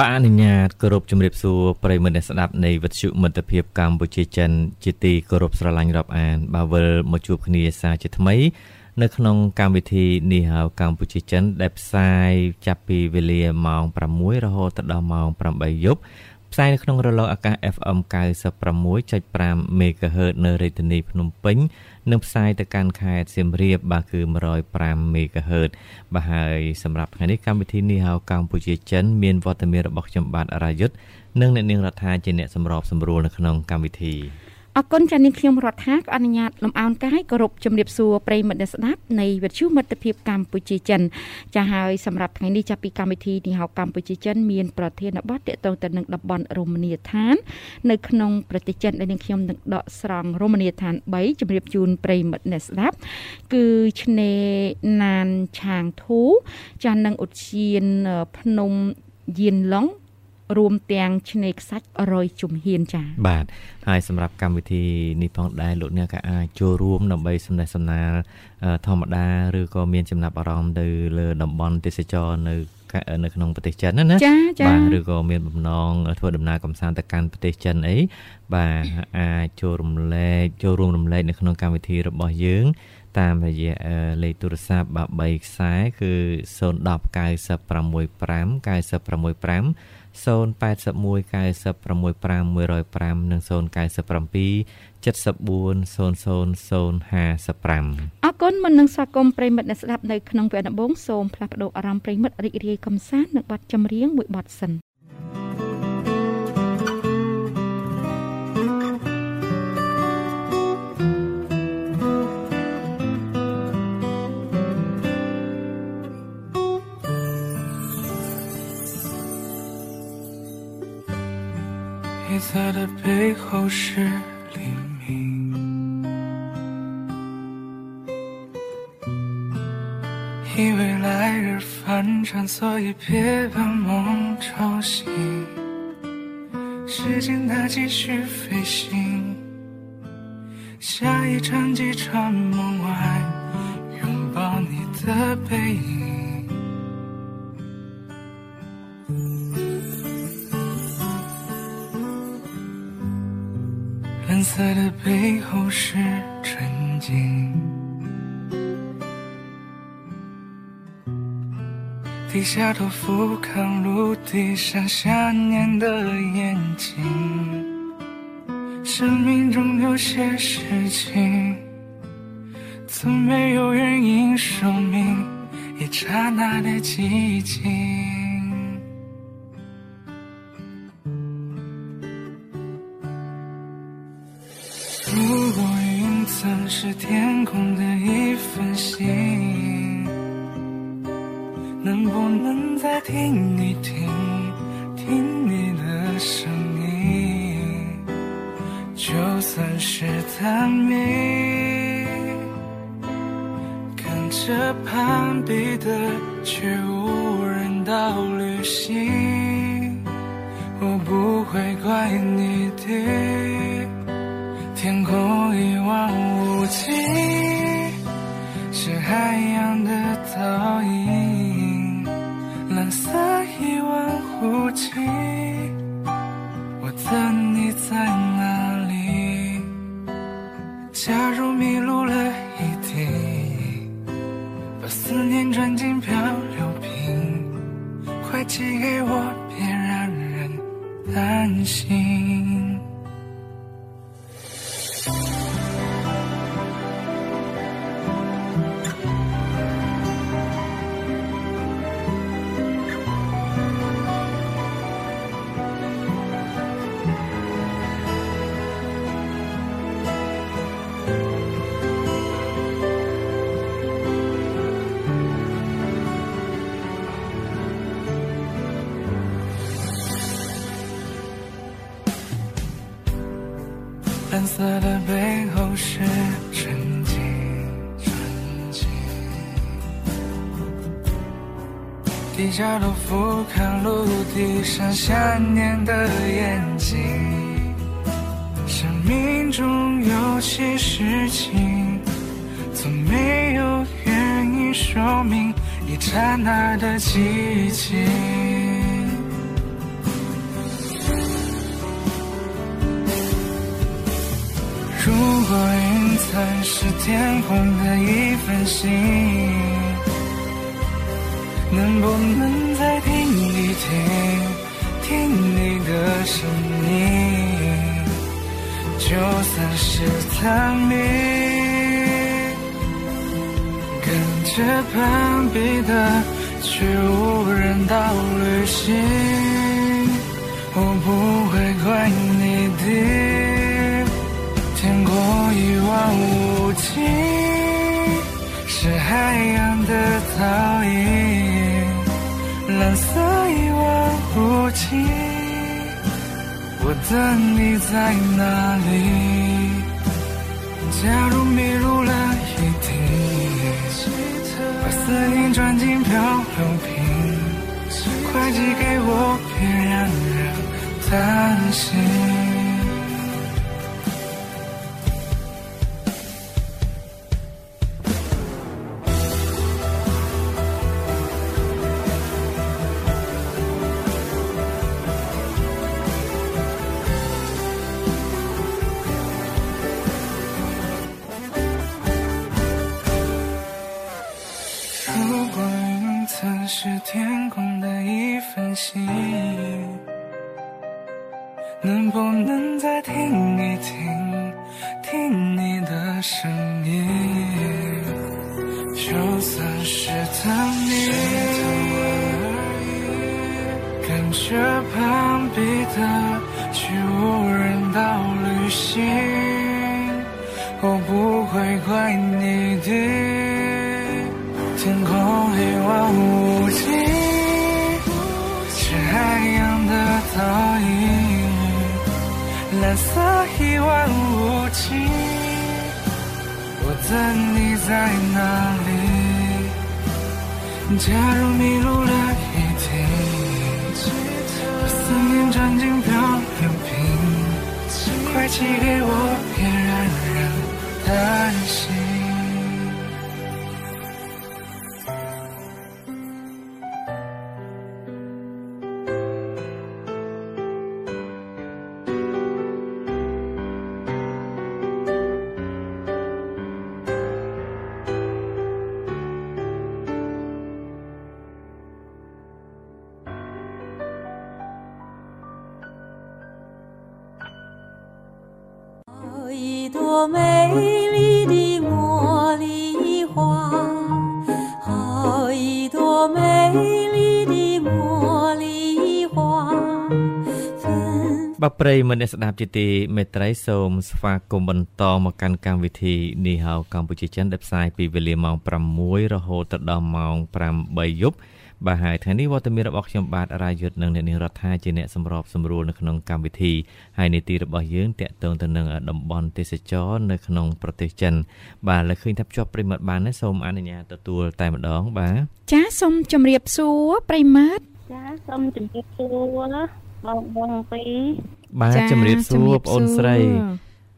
បាទអនុញ្ញាតគោរពជំរាបសួរប្រិយមិត្តអ្នកស្ដាប់នៃវិទ្យុមិត្តភាពកម្ពុជាចិន ជាទីគោរពស្រឡាញ់រាប់អាន បាទវិលមកជួបគ្នាសាជាថ្មី នៅក្នុងកម្មវិធីនេះហៅកម្ពុជាចិន ដែលផ្សាយចាប់ពីវេលាម៉ោង6រហូតដល់ម៉ោង8យប់ផ្សាយនៅក្នុងរលកអាកាស FM 96.5 MHz នៅរាជធានីភ្នំពេញ និងផ្សាយទៅកាន់ខេត្តសៀមរាបបាទគឺ105 MHz បាទហើយសម្រាប់ថ្ងៃនេះកម្មវិធីនេះហៅកម្ពុជាចិនមានវត្តមានរបស់ខ្ញុំបាទរាយុទ្ធនិងអ្នកនាងរដ្ឋាជាអ្នកសម្របសម្រួលនៅក្នុងកម្មវិធី អរគុណចានាងខ្ញុំរដ្ឋាក៏អនុញ្ញាតលំអោនកាយគោរពជំរាបសួរប្រិយមិត្តអ្នកស្ដាប់នៃវិទ្យុមិត្តភាពកម្ពុជាចិនចាហើយសម្រាប់ថ្ងៃនេះចាប់ពីកម្មវិធីនេះហៅកម្ពុជាចិនមានប្រធានបទតកតងទៅនឹងតំបន់រមណីយដ្ឋាន នៅក្នុងប្រទេសចិនដែលនាងខ្ញុំនឹងដកស្រង់រមណីយដ្ឋាន3ជំរាបជូនប្រិយមិត្តអ្នកស្ដាប់គឺឆ្នេរណានឆាងធូចានឹងឧទ្យានភ្នំយានឡុង រួមទាំងឆ្នេរខ្សាច់រយជំហានចា៎បាទហើយសម្រាប់កម្មវិធីនេះផងដែរលោកអ្នកក៏អាចចូលរួមដើម្បីសំណេះសំណាលធម្មតាឬក៏មានចំណាប់អារម្មណ៍ទៅលើតំបន់ទេសចរនៅនៅក្នុងប្រទេសចិនណាណាបាទឬក៏មានបំណងធ្វើដំណើរកំសាន្តទៅកាន់ប្រទេសចិនអីបាទអាចចូលរំលែកចូលរួមរំលែកនៅក្នុងកម្មវិធីរបស់យើង តាមរយៈលេខទូរស័ព្ទបាទ3ខ្សែគឺ010 965 965 081 965 105និង097 7400055អរគុណមុននឹងស្វាគមន៍ប្រិមិត្តអ្នកស្ដាប់នៅក្នុងវគ្គដំបូងសូមផ្លាស់ប្ដូរអារម្មណ៍ប្រិមិត្តរីករាយកំសាន្តនឹងបទចម្រៀងមួយបទសិន 黑色的背后是黎明，因为来日方长，所以别把梦吵醒。时间它继续飞行，下一站几场梦外，拥抱你的背影。色的背后是纯净，低下头俯瞰陆地上想念的眼睛。生命中有些事情，从没有原因说明一刹那的寂静。能不能再听一听，听你的声音？就算是探秘，跟着攀比的却无人道旅行，我不会怪你的。天空一望无际，是海洋的倒影，亲，我的你在哪里？假如迷路了一定，把思念装进漂流瓶，快寄给我，别让人担心。色的背后是沉静，沉静。低下头俯瞰陆地上想念的眼睛。生命中有些事情，从没有原因说明一刹那的寂静。如果云层是天空的一份心，能不能再听一听，听你的声音？就算是探秘，跟着攀比的去无人岛旅行，我不会怪你的。望无际，是海洋的倒影，蓝色一望无际。我等你在哪里？假如迷路了一地，把思念装进漂流瓶，快寄给我，别让人担心。心，我等你在哪里？假如迷路了一定，把思念装进漂流瓶，快寄给我，别让人担心。 បាទប្រិយមិត្តអ្នកស្ដាប់ជាទីមេត្រីសូមស្វាគមន៍បន្តមកកាន់កម្មវិធីនេះហៅកម្ពុជាចិនដែលផ្សាយពីវេលាម៉ោង6រហូតដល់ម៉ោង8យប់បាទហើយថ្ងៃនេះវត្តមានរបស់ខ្ញុំបាទរាយុទ្ធនិងអ្នកនាងរដ្ឋាជាអ្នកសម្របសម្រួលនៅក្នុងកម្មវិធីហើយនីតិរបស់យើងតាក់ទងទៅនឹងតំបន់ទេសចរនៅក្នុងប្រទេសចិន បាទលើឃើញថាភ្ជាប់ប្រិមត្តបានណាសូមអនុញ្ញាតទទួលតែម្ដងបាទចាសូមជម្រាបសួរប្រិមត្តចាសូមជម្រាបសួរ បងបងពីរបាទជម្រាបសួរបងអូនស្រី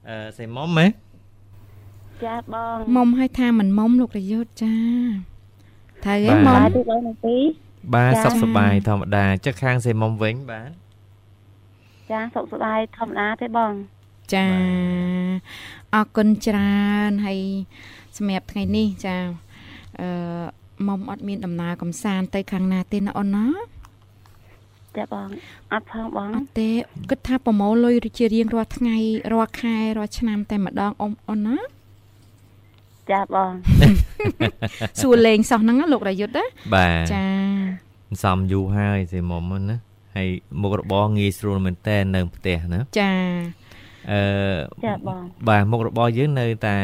អឺសៃមុំហ៎ចាបងមុំឲ្យថាមិនមុំលោករយុទ្ធចាត្រូវឯងមុំទីបងទីបាទសុខសប្បាយធម្មតាចុះខាងសេមុំវិញបាទចាសុខសប្បាយធម្មតាទេបងចាអរគុណច្រើនហើយសម្រាប់ថ្ងៃនេះចាអឺមុំអត់មានដំណើរកំសាន្តទៅខាងណាទេណាអូនណា ចាបងអត់ផងបងអត់ទេគិតថាប្រមូលលុយជារៀងរាល់ថ្ងៃរាល់ខែរាល់ឆ្នាំតែម្ដងអ៊ំអូនណាចាបងសួរលេងសោះហ្នឹងលោករយុទ្ធណាបាទចាសំយូរហើយសេមុំណាហើយមុខរបរងាយស្រួលមែនតើនៅផ្ទះណាចាអឺចាបងបាទមុខរបរយើងនៅតែ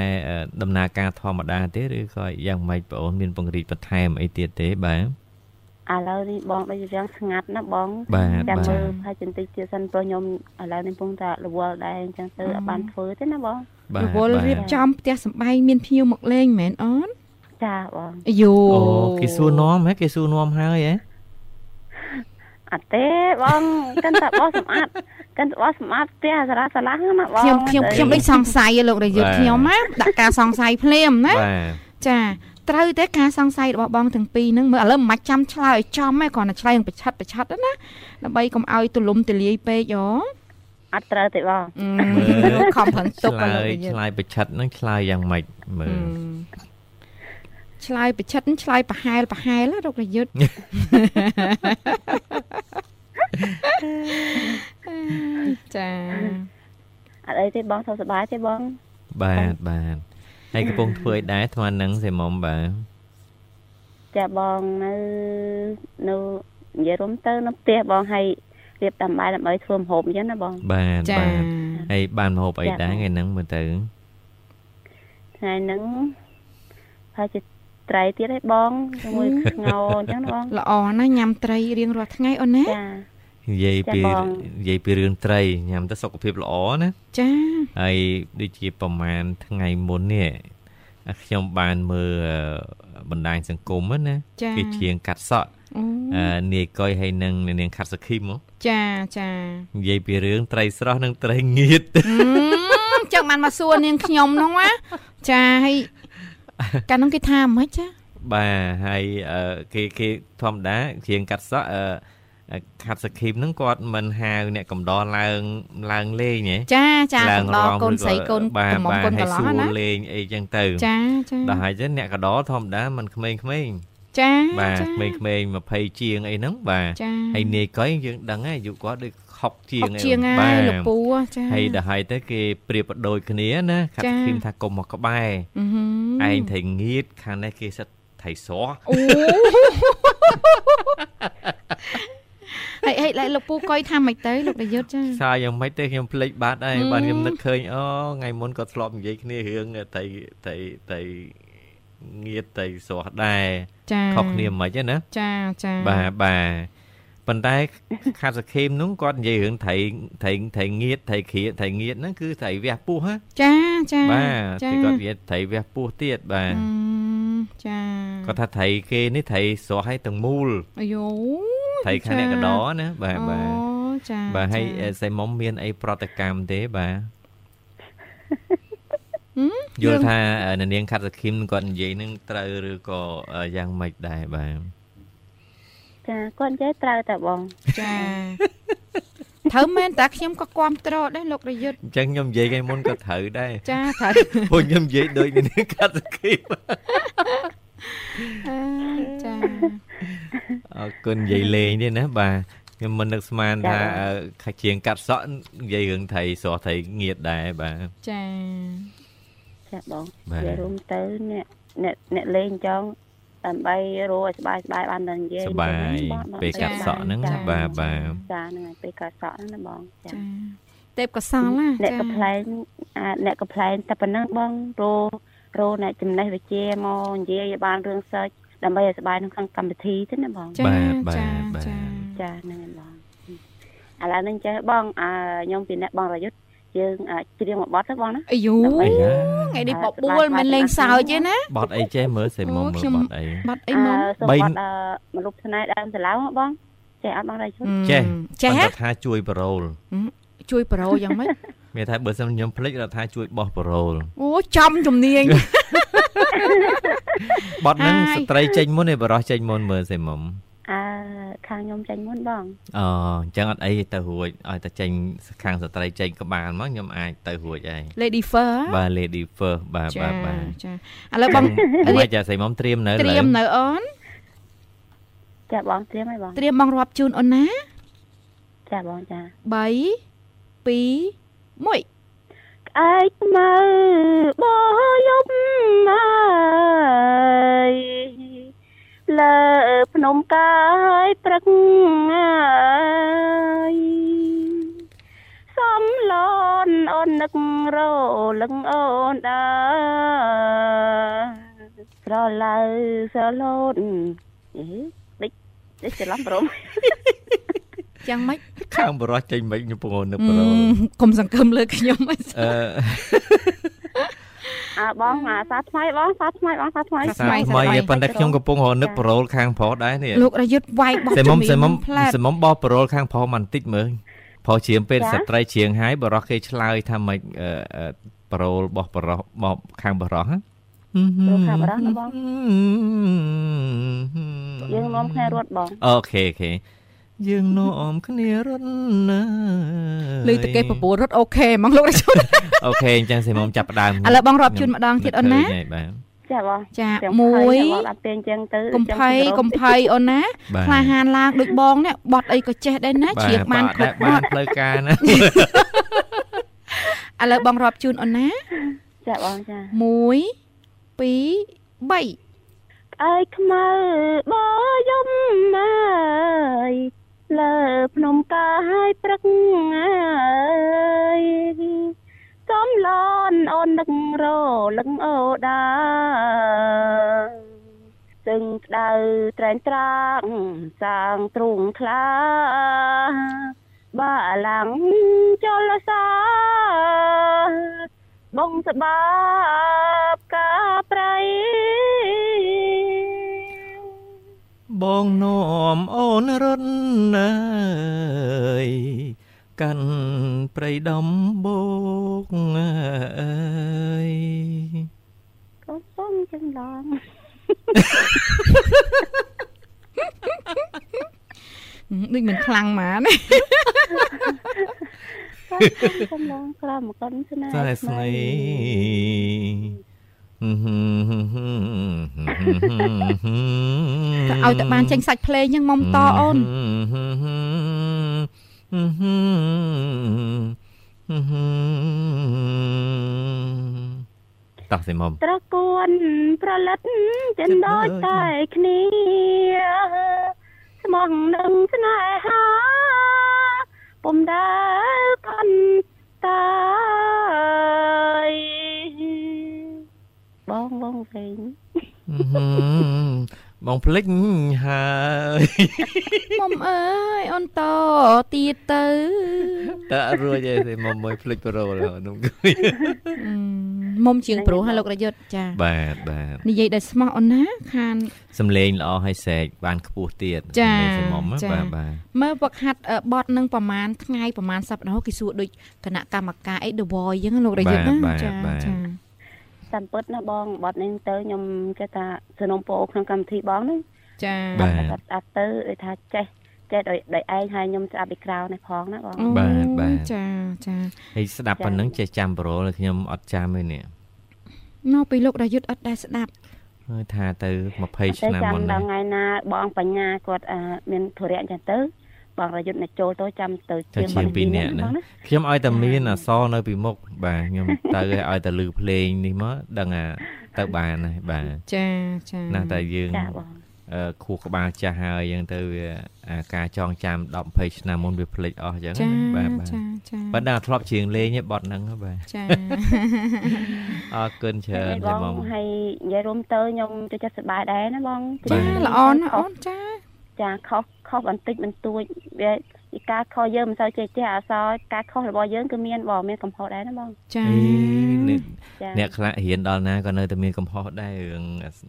ដំណើរការធម្មតាទេឬក៏យ៉ាងម៉េចបងអូនមានពង្រីកបន្ថែមអីទៀតទេបាទ ឥឡូវនេះបងដូចជារឿងស្ងាត់ណាបងបាទចាំបាទមើលហើយចន្តិចទៀតសិនព្រោះខ្ញុំឥឡូវនេះកំពុងតែរវល់ដែរអញ្ចឹងទៅអត់បានធ្វើទេណាបងបាទរវល់រៀបចំផ្ទះសម្បែងមានភ្ញៀវមកលេងមែនអូនចាបងអាយូអូគេសួរនាំហ៎គេសួរនាំហើយហ៎អត់ទេបងកាន់តែបោះសម្អាតកាន់តែបោះសម្អាតផ្ទះសារ៉ាសាឡាណាបងខ្ញុំខ្ញុំខ្ញុំដូចសង្ស័យឯលោករយុទ្ធខ្ញុំណាដាក់ការសង្ស័យភ្លាមណាបាទចា ត្រូវទេការសង្ស័យរបស់បងទាំងពីរហ្នឹងមើលឥឡូវមិនបាច់ចាំឆ្លើយឲ្យចំទេគ្រាន់តែឆ្លើយនឹងប្រឆិតប្រឆិតណាដើម្បីកុំឲ្យទូលំទូលាយពេកហ៎អត់ត្រូវទេបងអឺខំប្រឹងទុកឆ្ឲ្យលើលោកយរយុទ្ធឆ្លើយប្រឆិតហ្នឹងឆ្លើយយ៉ាងម៉េចមើអឺលឆ្លើយប្រឆិតឆ្លើយប្រហែលប្រហែលណាលោករយុទ្ធចាអត់អីទេបងសុខសប្បាយទេបងបាទបាទ ហើយកំពុងធ្វើឲ្យដែរថ្មហ្នឹងសេមុំបាទចាបងនៅនៅនិយាយរួមទៅនៅផ្ទះបងឲ្យរៀបតាមបាយដើម្បីធ្វើម្ហូបអញ្ចឹងណាបងបាទចាបាទហើយបានមហូបអីចាដែរថ្ងៃហ្នឹងមើលទៅថ្ងៃហ្នឹងហើយជាត្រីទៀតឯងបងជាមួយស្ងោរអញ្ចឹងណាបងល្អណាស់ញ៉ាំត្រីរៀងរាល់ថ្ងៃអូនណាចា និយាយពីចាបងនិយាយពីរឿងត្រីញ៉ាំទៅសុខភាពល្អណាចាហើយដូចជាប្រហែលថ្ងៃមុននេះអាខ្ញុំបានមើលអឺបណ្ដាញសង្គមហ្នឹងណាចាគេជាងកាត់សក់អូអឺនាយកុយហើយនឹងនាងខាត់សខីមហ៎ចាចានិយាយពីរឿងត្រីស្រស់និងត្រីងៀតអឺចឹងបានមកសួរនាងខ្ញុំហ្នឹងណាចាហើយកាលនោះគេថាមិនចាបាទហើយអឺគេគេធម្មតាជាងកាត់សក់អឺ ខាត់សខីមហ្នឹងគាត់មិនហៅអ្នកកំដរឡើងឡើងលេងហ៎ចាចាឡាកំដរកូនស្រីកូនបាទកំមុំបាទកូនកហើយន្លោះសួរណាលេងអីចឹងទៅចាចាដល់ហើយចឹងអ្នកកដរធម្មតាមិនក្មេងៗចាបាទចាក្មេងៗ20ជាងអីហ្នឹងបាទចាហើយនាយកុយយើងដឹងហើយអាយុគាត់ដូច60ជាងហុកជាងហើបាយទលោកពូចាហើយដល់ហើយទៅគេប្រៀបបដូចគ្នាណាខាត់ចាឃីមថាកុំមកក្បែរអឺហឹឯមងថៃងៀតខាងនេះគេសិតថៃស្រស់អូ ហើយហើយហើយលោកពូកុយថាម៉េចទៅលោករយុទ្ធចាសារយ៉ាងម៉េចទេខ្ញុំភ្លេចបាត់ហើយហឹមបាទខ្ញុំនឹកឃើញអូថ្ងៃមុនគាត់ធ្លាប់និយាយគ្នារឿងថៃថៃថៃងៀតថៃស្រស់ដែរចាខុសគ្នាមិនហ្នឹងណាចាចាបាទបាទប៉ុន្តែខាត់សខេមនោះគាត់និយាយរឿងថៃថៃថៃងៀតថៃគ្រាថៃងៀតហ្នឹងគឺថៃវះពោះហ៎ចាចាបាទចាគេគាត់និយាយថៃវះពោះទៀតបាទអឺចាគាត់ថាថៃគេនេះថៃស្រស់ឲ្យទាំងមូលអាយូ ថៃខាងអ្នកកដរណាបាទបាទអូចាបាទហើយចាសៃមុំមានអីប្រតិកម្មទេបាទហឹមយល់ថាអ្នកនាងខាត់សខីមគាត់និយាយនឹងត្រូវឬក៏យ៉ាងម៉េចដែរបាទចាគាត់និយាយត្រូវតែបងចាត្រូវមែនតាខ្ញុំក៏គ្រប់ត្រដែរលោករយុទ្ធអញ្ចឹងខ្ញុំនិយាយថ្ងៃមុនក៏ត្រូវដែរចាត្រូវព្រោះខ្ញុំនិយាយដូចអ្នកនាងខាត់សខីមអើ ចាអរគុណនិយាយលេងទេណាបាទខ្ញុំមិននឹកស្មានថាខាជាងកាត់សក់និយាយរឿងថៃស្រស់ថៃងៀតដែរបាទចាចាបងនិយាយរួមទៅអ្នកអ្នកអ្នកលេងចង់ដើម្បីរស់ឲ្យស្បាយស្បាយបានដល់និយាយស្បាយពេលកាត់សក់ហ្នឹងណាបាទបាទចាហ្នឹងហើយពេលកាត់សក់ហ្នឹងណាបងចាទេពកសលណាចាអ្នកកំ pl ែងអ្នកកំ pl ែងតែប៉ុណ្ណឹងបងរស់ ប្រូអ្នកចំណេះវិជ្ជាមកនិយាយបានរឿង search ដើម្បីឲ្យស្បាយនៅក្នុងកម្មវិធីទេណាបងចាចាចាចាហ្នឹងឯងបងឥឡូវនេះចេះបងអើខ្ញុំពីអ្នកបងរយុទ្ធយើងច្រៀងមួយបទទៅបងណាអាយូថ្ងៃនេះបបួលមិនលេងសើចទេណាបទអីចេះមើលសេមុំមើលបទអីបទអីមុំបទមនុស្សឆ្នៃដើមសាឡាវបងចេះអត់បងរយុទ្ធចេះចេះថាជួយប្រូលជួយប្រូយ៉ាងម៉េច មានថាបើសិនខ្ញុំភ្លេចរដ្ឋាជួយបោះប្រូលអូចំជំនាញបត់ហ្នឹងហើយស្ត្រីចេញមុនឯបរោះចេញមុនមើលសេមុំអើខាងខ្ញុំចាញ់មុនបងអូអញ្ចឹងអត់អីទៅរួចឲ្យតែចេញខាងស្ត្រីចេញក្បាលមកខ្ញុំអាចទៅរួចហើយ Lady Fur បាទ lady first បាទចាបាទបាទចាឥឡូវបងមិនរៀបចាសេមុំត្រៀមនៅត្រៀមនៅអូនចាបងត្រៀមហើយបងត្រៀមបងរាប់ជូនអូនណាចាបងចា3 2 1ក្អែកមើបោយប់អើយលើភ្នំកាយព្រឹកអើយសំឡនអូននឹករលឹងអូនដើស្រឡៅស្រលូនអេដេចច្រឡំព្រមយ៉ាងម៉េច ខាងបរោះចេញមិនខ្ញុំពងនឹកអឺបរោះកុំសង្ឃឹមលើខ្ញុំអីអឺអើបងអាសាថ្មីបងសាថ្មីបងសាថ្មីសាថ្មីប៉ុន្តែខ្ញុំកំពុងរនឹកប្រូលខាងប្រុសដែរនេះលោករយុទ្ធវាយបោះសេមុំសេមុំផ្លែតសេមុំបោះប្រូលខាងប្រុសបន្តិចមើលប្រុសជាងពេលស្ត្រីជាងហើយបរោះគេឆ្លើយថាម៉េចអឺអឺប្រូលបោះបរោះបោះខាងបរោះហ៎ប្រូលខាងបរោះណាបងយើងនាំគ្នារត់បងអូខេអូខេ យើងនាំគ្នារត់ណាលើតកេប្រពូលរត់អូខេហ្មងលោករយុទ្ធអូខេអញ្ចឹងសេមុំចាប់ផ្ដើមឥឡូវបងរាប់ជូនម្ដងទៀតអូនណាឃើញហើយបាទចាបងចាទាំងមួយបងអត់ទេអញ្ចឹងទៅកំភៃកំភៃអូនណាបាទក្លាហានឡើងដូចបងនេះបត់អីក៏ចេះដែរណាជ្រៀងបានគ្រប់បបានត់ផ្លូវការណាឥឡូវបងរាប់ជូនអូនណាចាបងចា1 2 3អើយខ្មៅបយំអើយ លើភ្នំកាយព្រឹកអើយសំឡនអូននឹករលឹងអូដាซึ่งដៅត្រែងត្រាងសាងទ្រូងថ្លាបាឡាំងចលសាបងស្បាបកាប្រៃ បងនាំអូនរត់ណាយកាន់ព្រៃដំបូកអើយកំពុងចឹងឡងដូចមិនខ្លាំងហ្មងណាកំឡងក្រមកុនស្នេហ៍តែស្នេហ៍ ទៅឲ្យតែបានចេញសាច់ភ្លេងហ្នឹងមុំតអូនតោះសិមុំត្រកួនប្រលិតចិនដូចតែគ្នាស្មងនឹងស្នេហាពុំដែលកាន់តា បងបងវិញបងភ្លេចហើយមុំអើយអូនតទៀតទៅតើអត់រួចទេសិមុំមួយភ្លេចប្រូលនោះអឺមុំជាងព្រោះហើយលោករយុទ្ធចាបាទបាទនិយាយដោយស្មោះអូនណាខានសំលេងល្អហើយស្រែកបានខ្ពស់ទៀតចាសំលេងសិមុំចាបាទបាទមើលវឹកហាត់អឺបត់នឹងប្រហែលថ្ងៃប្រហែលសប្តាហ៍គេសួរដូចគណៈកម្មការអី The Voice អញ្ចឹងលោករយុទ្ធណាចាចា តាមពិតណាបងបត់នេះទៅខ្ញុំគេថាសនំពោក្នុងកម្មវិធីបងហ្នឹងចាបាទតែគាត់អត់ទៅដូចថាចេះចេះដោយដោយឯងហើយខ្ញុំស្ដាប់ពីក្រៅនេះផងណាបងអូបាទបាទចាចាហើយស្ដាប់ប៉ុណ្ណឹងចេះចាំប្រូលខ្ញុំអត់ចាំទេនេះមកពីលោករយុទ្ធអត់ដែរស្ដាប់ហើយថាទៅ20តែឆ្នាំចាំមុនដណាងថ្ងៃណាបងបញ្ញាគាត់អឺមានធុរៈអញ្ចឹងទៅ បងរយុទ្ធអ្នកចូលទៅចាំទៅទៅជាងពីរនាក់ណាខ្ញុំឲ្យតែមានអសរនៅពីមុខបាទខ្ញុំទៅឲ្យតែលឺភ្លេងនេះមកដឹងអាទៅបានហើយបាទចាចាណាស់តែយើងចាបងអឺខួរក្បាលចាស់ហើយអញ្ចឹងទៅវាអាការចងចាំ10 20ឆ្នាំមុនវាភ្លេចអស់អញ្ចឹងចាណាបាទបាទចាចាប៉ុន្តែធ្លាប់ជាងលេងទេបត់ហ្នឹងហ៎បាទចាអរគុណច្រើនបទេងបងហើយនិយាយរួមទៅខ្ញុំចូលចិត្តសប្បាយដែរណាបងចាល្អណាស់អូនចា ចាខុសខុសបន្តិចបន្តួចវាពីការខុសយើងមិនសូវចេះចេះអសរការខុសរបស់យើងគឺមានបងមានកំហុសដែរណាបងចាអីនេះចាអ្នកខ្លះរៀនដល់ណាក៏នៅតែមានកំហុសដែររឿង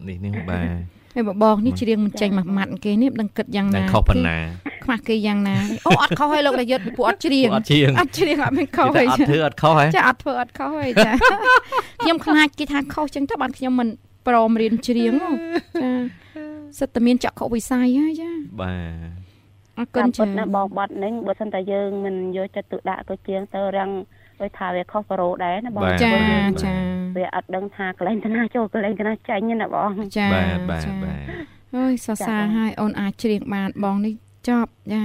នេះនេះបាទហើយបបងនេះច្រៀងមិនចេញមួយម៉ាត់គេនេះមិនដឹងគិតយ៉ាងតែណាខុសប៉ុណ្ណាខ្មាស់គេយ៉ាងណាអូអត់ខុសហើយលោករយុទ្ធពួកអត់ច្រៀងអត់ជាងអត់ច្រៀងអត់មានខុសតែហើយអត់ធ្វើអត់ខុសហ៎ចាអត់ធ្វើអត់ខុសហើយចាខ្ញុំខ្លាចគេថាខុសចឹងទៅបានខ្ញុំមិនព្រមរៀនច្រៀងហ៎ចា សិតតែមានចក្ខុវិស័យហើយចាបាទអរគុតាណមពិចាតណាបងបាត់នេះបើសិនតែយើងមិនយកចិត្តទុកដាក់ក៏ជាងទៅរាំងដូចថាវាខុសប្រូដែរណាបងបាទចាបាទចាវាអត់ដឹងថាកន្លែងតាណាចូលកន្លែងតាណាចាញ់ទេណាបងចាបាទបាទចាបាទអើយសរសើរចា៎បងហើយអូនអាចច្រៀងបានបងនេះចប់ចា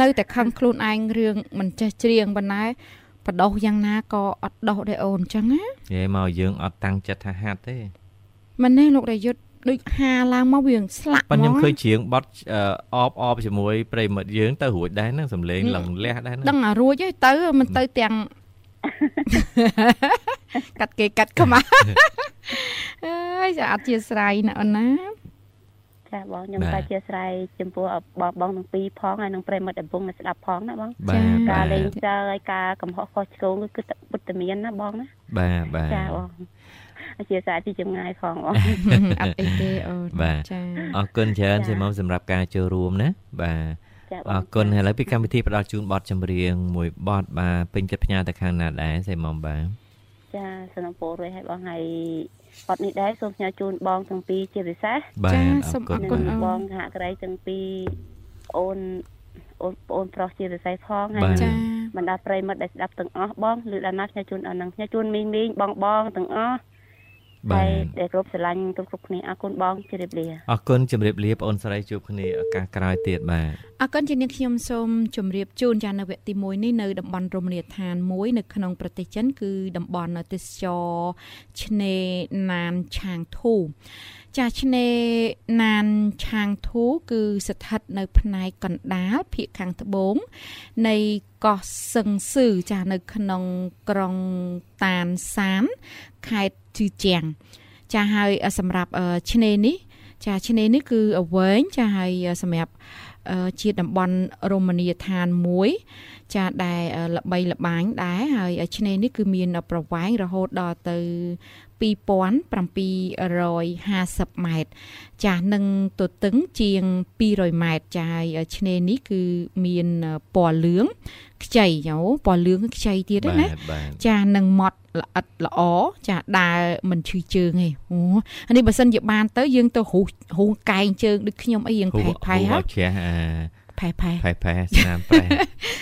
នៅតែខឹងខ្លួនឯងរឿងមិនចេះច្រៀងប៉ុន្តែបដោះយ៉ាងណាក៏អត់ដោះដែរអូនចឹងណានិយាយមកយើងអត់តាំងចិត្តថាហាត់ទេមិនទេលោករយុទ្ធ ដូចហាឡើងមកវាស្លាក់ប៉ុន្តែខ្ញុំហ្មងឃើញជ្រៀងបត់អបអបជាមួយប្រិមិត្តយើងទៅរួចដែរហ្នឹងសំលេងលឹងលះដែរហ្នឹងដឹងអារួចហើយទៅមិនទៅទាំងកាត់គេកាត់ខ្មាស់អើយស្អាតជាស្រ័យណាអូនណាចចាបងខ្ញុំបាទតែជាស្រ័យចំពោះបងបងទាំងពីរផងហើយនឹងប្រិមត្តដំបងនៅស្ដាប់ផងណាបងបាទការបាទលេងចើហើយការកំហុសខុសឆ្គងគឺគឺពុទ្ធមានណាបងណាបាទបាទចាបង អធិស្ឋានពីចម្ងាយផងបងអត់អីទេអូនបាទចាអរគុណច្រើនចាសេមុំសម្រាប់ការចូលរួមណាបាទចាបងអរគុណឥឡូវពីកម្មវិធីផ្ដល់ជូនបទចម្រៀងមួយបទបាទពេញចិត្តផ្ញើទៅខាងណាដែរសេមុំបាទចាសំណពររួយឲ្យបងហើយបត់នេះដែរសូមផ្ញើជូនបងទាំងពីរជាពិសេសបាទចាអសូមរគុណអរគុណបាទអូនបងសហក្រៃទាំងពីរអូនអូនអូនប្រុសជាពិសេសផងហើយបាទចាបណ្ដាប្រិមត្តដែលស្ដាប់ទាំងអស់បងឬដល់ណាផ្ញើជូនដល់នឹងផ្ញើជូនមីងមីងបងបងទាំងអស់ បាហើយទដែលគ្រប់ស្រឡាញ់គ្រប់គ្រប់គ្នាអរគុណបងជម្រាបលាអរគុណជម្រាបលាបងអូនស្រីជួបគ្នាឱកាសក្រោយទៀតបាទអរគុណជានាងខ្ញុំសូមជម្រាបជូនចានៅវគ្គទី1នេះនៅតំបន់រមណីយដ្ឋានមួយនៅក្នុងប្រទេសចិនគឺតំបន់ទេសចរឆ្នេរណានឆាងធូចាឆ្នេរណានឆាងធូគឺស្ថិតនៅផ្នែកកណ្ដាលភាគខាងត្បូងនៃកោះសឹងស៊ឺចានៅក្នុងក្រុងតានសាន ខេត្តជឺជាងចាហើយសម្រាប់អឺឆ្នេរនេះ ចាឆ្នេរនេះគឺអវែងចាហើយសម្រាប់អឺជាតំបន់រមណីយដ្ឋានមួយ ចាដែលអឺល្បីល្បាញដែរហើយឆ្នេរនេះគឺមានប្រវែងរហូតដល់ទៅ2750ម៉ែត្រចានឹងទទឹងជាង200ម៉ែត្រចាហើយឆ្នេរនេះគឺមានពណ៌លឿងខ្ចីយោពណ៌លឿងខ្ចីទៀតហ្នឹងណាបាទបាទចានឹងម៉ត់ល្អិតល្អចាដើរមិនឈឺជើងទេអូអានេះបើសិនជាបានទៅយើងទៅរុះរុះកែងជើងដូចខ្ញុំអីយើងផែផែហូហ៎បជ្រះអា ផែផែផែផែស្នាមប្រេះ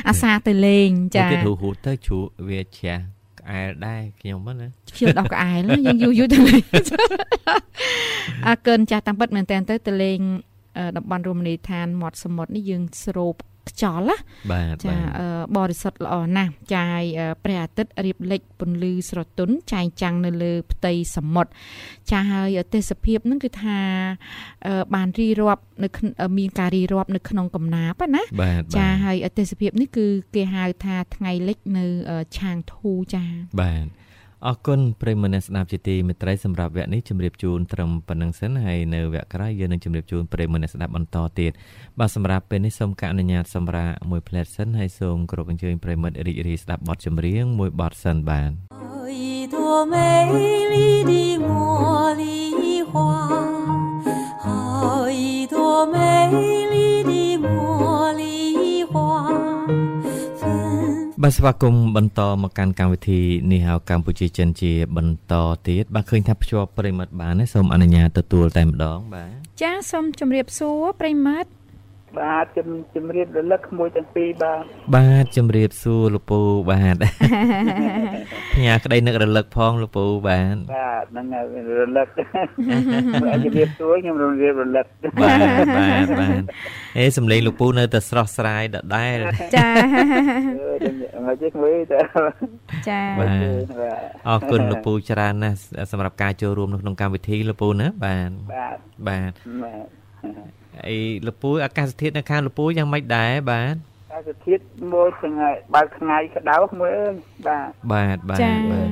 អាសាទៅលេងចាមួយទៀតហូហូទៅជ្រូកវាជ្រះក្អែលដែរខ្ញុំហ្នឹងណាខ្ញុំដោះក្អែលណាយើងយូរយូរទៅលេងអើកិនចាស់តាមពិតមែនតើទៅទៅលេងអឺតំបន់រមណីយដ្ឋានមាត់សមុទ្រនេះយើងស្រូប ខ្យល់ណាបាទចាបាទអឺបរិសុទ្ធល្អណាស់ចាយអឺព្រះអាទិត្យរៀបលិចពន្លឺស្រទន់ចែងចាំងនៅលើផ្ទៃសមុទ្រចាហើយទេសភាពហ្នឹងគឺថាអឺបានរីរាប់នៅក្នអឺមានការរីរាប់នៅក្នុងកំណាប់ណាបាទចាបាទហើយទេសភាពនេះគឺគេហៅថាថ្ងៃលិចនៅអឺឆាងធូចាបាទ អរគុណប្រិយមិត្តអ្នកស្ដាប់ជាទីមេត្រីសម្រាប់វគ្គនេះជម្រាបជូនត្រឹមប៉ុណ្្នឹងសិនហើយនៅវគ្គក្រោយយើងនឹងជម្រាបជូនប្រិយមិត្តអ្នកស្ដាប់បន្តទៀតបាទសម្រាប់ពេលនេះសូមកអនុញ្ញាតសម្រាប់មួយផ្លែតសិនហើយសូមគោរពអញ្ជើញប្រិយមិត្តរីករាយស្ដាប់បទចម្រៀងមួយបទសិនបាទ 一朵美丽的茉莉花，好一朵美 បាទស្វាគមន៍បន្តមកកាន់កម្មវិធីនេះហៅកម្ពុជាចិនជា បន្តទៀតបាទឃើញថាភ្ជាប់ប្រិយមិត្តបានទេសូមអនុញ្ញាតទទួលតែម្ដងបាទចាសូមជម្រាបសួរប្រិមត្ត បាទជំជំរាបរលឹកក្មួយទាំងពីរបាទបាទជម្រាបសួរលោកពូបាទផ្ញើក្តីនឹករលឹកផងលោកពូបាទបាទហ្នឹងហើយរលឹកមើលជំរាបសួរខ្ញុំរំរាបរលឹកបាទបាទបាទអេសំឡេងលោកពូនៅតែស្រស់ស្រាយដដែលចាអឺមកជិះមួយទៅចាបាទបាទអរគុណលោកពូច្រើនណាស់សម្រាប់ការចូលរួមនៅក្នុងកម្មវិធីលោកពូណាបាទបាទបាទបាទ អីលោកពូអាកាសធាតុនៅខាងលោកពូយ៉ាងម៉េចដែរបាទអាសធាតុមួយថ្ងៃបើកថ្ងៃក្តៅមួយអើយបាទបាទបាទចាបាទ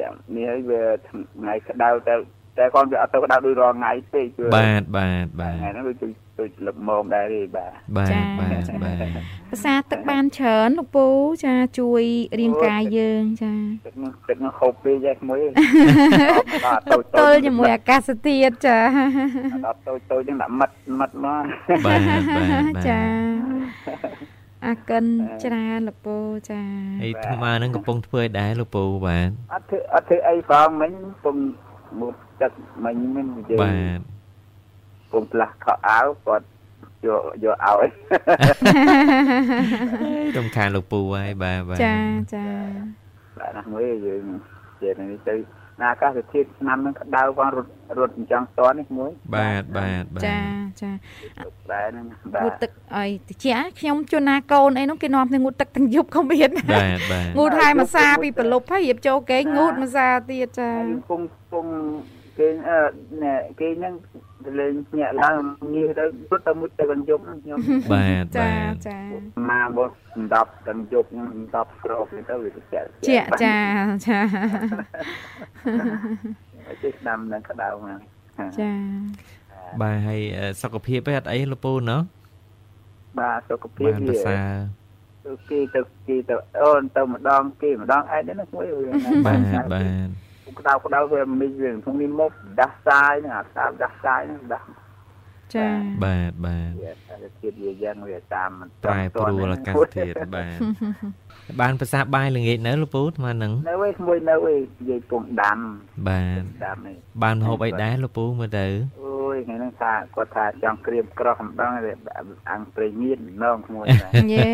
ចាំនេះហើយវាថ្ងៃក្តៅតែតែគាត់វាអត់ទៅក្តៅដូចរាល់ថ្ងៃទេគឺបាទបាទបាទថ្ងៃហ្នឹងវា ដូចដូចលឹកមុំដែរទេបាទបាទបាទបាទភាសាទឹកបានច្រើនលោកពូចាជួយរាងកាយយើងចាទឹកនោះទឹកនោះហូបពេកតែមួយបាទតូចទល់ជាមួយអាកាសធាតុចាដល់តូចតូចចឹងដាក់មិត្តមិត្តមកបាទបាទបាទចាអាកិនច្រើនលោកពូចាអីថ្មហ្នឹងកំពុងធ្វើឲ្យដែរលោកពូបាទអត់ធ្វើអត់ធ្វើអីផងមិញពុំមកទឹកមិញមិននិយាយបាទ ពុំផ្លាស់ខោអាវគាត់យកយកឲ្យរំខានលោកពូហើយបាទបាទចាចាបាទណាស់មួយយើងនិយាយនេះទៅណាអាកាសធាតុឆ្នាំហ្នឹងក្តៅផងរត់រត់អញ្ចឹងតនេះមួយបាទបាទបាទចាចាដែរហ្នឹងបាងូតទទឹកអីតិចខ្ញុំជួនណាកូនអីនោះគេនាំគ្នាងូតទឹកទាំងយប់ក៏មានបាទបាទងូតហើយមួយសាពីប្រលប់ហើយរៀបចូលគេងូតមួយសាទៀតចាយើងពងពង គេអឺណែគេហ្នឹងទៅលេងញាក់ឡើងងាយទៅរត់ទៅមុជទៅកញ្ជុកខ្ញុំបាទចាបាទចាមកមកដប់កញ្ជុកខ្ញុំដប់ក្រោបទៅវាទៅចាក់ជាចាចាជិះស្ដាំនឹងក្តៅហ្នឹងចាបាទហើយសុខភាពឯអត់អីលោកពូណោះបាទសុខភាពបានប្រសើរគេទៅគេទៅអូនទៅម្ដងគេម្ដងឯងហ្នឹងមួយបាទបាទ ក្តៅក្តៅវាមិនវាក្នុងនេះមកដាស់សាយហ្នឹងអាតាមដាស់សាយហ្នឹងដាស់ចាបាទបាទវាអាជាតិវាយ៉ាងវាតាមមិនប្រែប្រួលអាកាសធាតុបាទបានប្រសាបាយល្ងាចនៅលោកពូស្មើនឹងនៅឯមួយនៅឯនិយាយពងដាំបាទដាំនេះបានហូបអីដែរលោកពូមើលទៅអូយថ្ងៃហ្នឹងថាគាត់ថាចង់ក្រៀមក្រោះម្ដងអាំងព្រៃមៀនម្ដងមួយយេ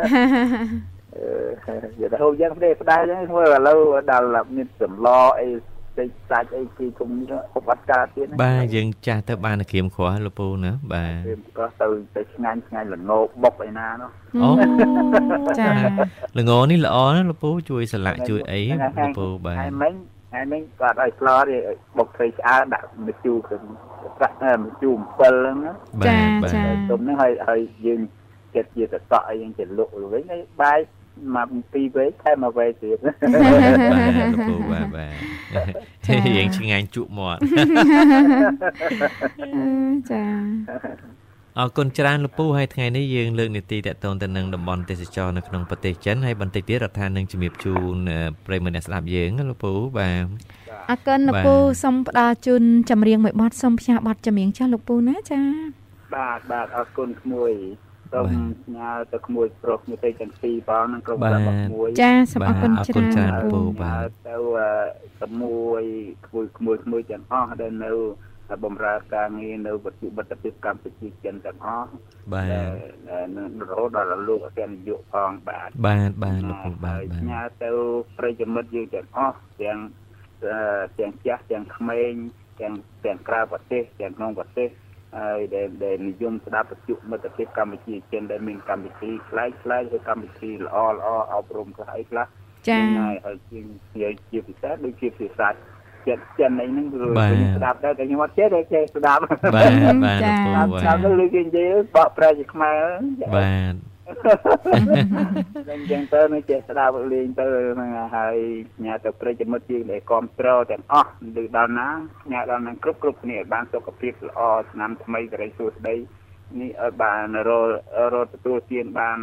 អឺ និយាយទៅហូបយ៉ាងផ្ដេផ្ដាស់ចឹងធ្វើឥឡូវដល់មានសម្លអីតិចសាច់អីពីគុំហូបអត់កើតទៀតបាទយើងចាស់ទៅបានក្រៀមក្រោះលោកពូណាបាទក្រៀមក្រោះទៅទៅឆ្ងាញ់ឆ្ងាញ់ល្ងបុកឯណានោះអូចាល្ងនេះល្អណាលោកពូជួយស្លាក់ជួយអីលោកពូបាទហើយមិញហើយមិញគាត់ឲ្យស្លទេបុកត្រីឆ្អើដាក់ម្ជូរទៅប្រាក់ម្ជូរអំពិលហ្នឹងណាបាទបាទទុំហ្នឹងហើយហើយយើងចិត្តជាតកអីយើងជាលក់វិញហើយបាយ មកពីរវេខែមកវេទៀតបាទលោកពូបាទបាទយើងឆ្ងាញ់ជក់មាត់ចាអរគុណច្រើនលោកពូហើយថ្ងៃនេះយើងលើកនីតិតកតងទៅនឹងតំបន់ទេសចរនៅក្នុងប្រទេសចិនហើយបន្តិចទៀតរដ្ឋាភិបាលនឹងជំរាបជូនប្រិយមិត្តអ្នកស្ដាប់យើងណាលោកពូបាទអរគុណលោកពូសូមផ្ដល់ជូនចម្រៀងមួយបទសូមផ្សាយបទចម្រៀងចាស់លោកពូណាចាបាទបាទអរគុណក្មួយ សូមផ្ញើទៅក្មួយប្រុសមួយទៅទាំងពីរផងនឹងក្រុមការរបស់ក្មួយចាសូមអរគុណអរច្គុណរើច្រើននលោកពូបាទទៅក្មួយក្មួយក្មួយក្មួយទាំងអស់ដែលនៅបំរើការងារនៅវិទ្យុបទភាពកម្ពុជាចិនទាំងអស់បាទនៅរហូតដល់លោកអគ្គនាយកផងបាទបាទបាទលោកពូបាទបាទញ៉ាទៅប្រិយមិត្តយើងទាំងអស់ទាំងទាំងចាស់ទាំងក្មេងទាំងទាំងក្រៅប្រទេសទាំងក្នុងប្រទេស ហើយដែលដែលនិយមស្ដាប់បទមិត្តភាពកម្ពុជាចិនដែលមានកម្មវិធីខ្លែងខ្លែងឬកម្មវិធីល្អល្អអប់រំខ្លះអីខ្លះចាហើយហើយជាងជាជាពិសេសដូចជាភាសាចិត្តចិនអីហ្នឹងគឺស្ដាប់ដែរតែខ្ញុំអត់ចេះតែចេះស្ដាប់បាទបាទលោកពូស្ដាប់បាទស្ដាប់ទៅលើគេនិយាយបកប្រែជាខ្មែរបាទ អញ្ចឹងទៅនឹងចេះស្ដាប់លេងទៅហ្នឹងហើយញ៉ាទៅប្រិយមិត្តយើងដែលគ្រប់គ្រងទាំងអស់ឬដល់ណាញ៉ាដល់នឹងគ្រប់គ្រប់គ្នាបានសុខភាពល្អឆ្នាំថ្មីក្រីសួស្ដីនេះឲ្យបានររត់ទទួលទានបាន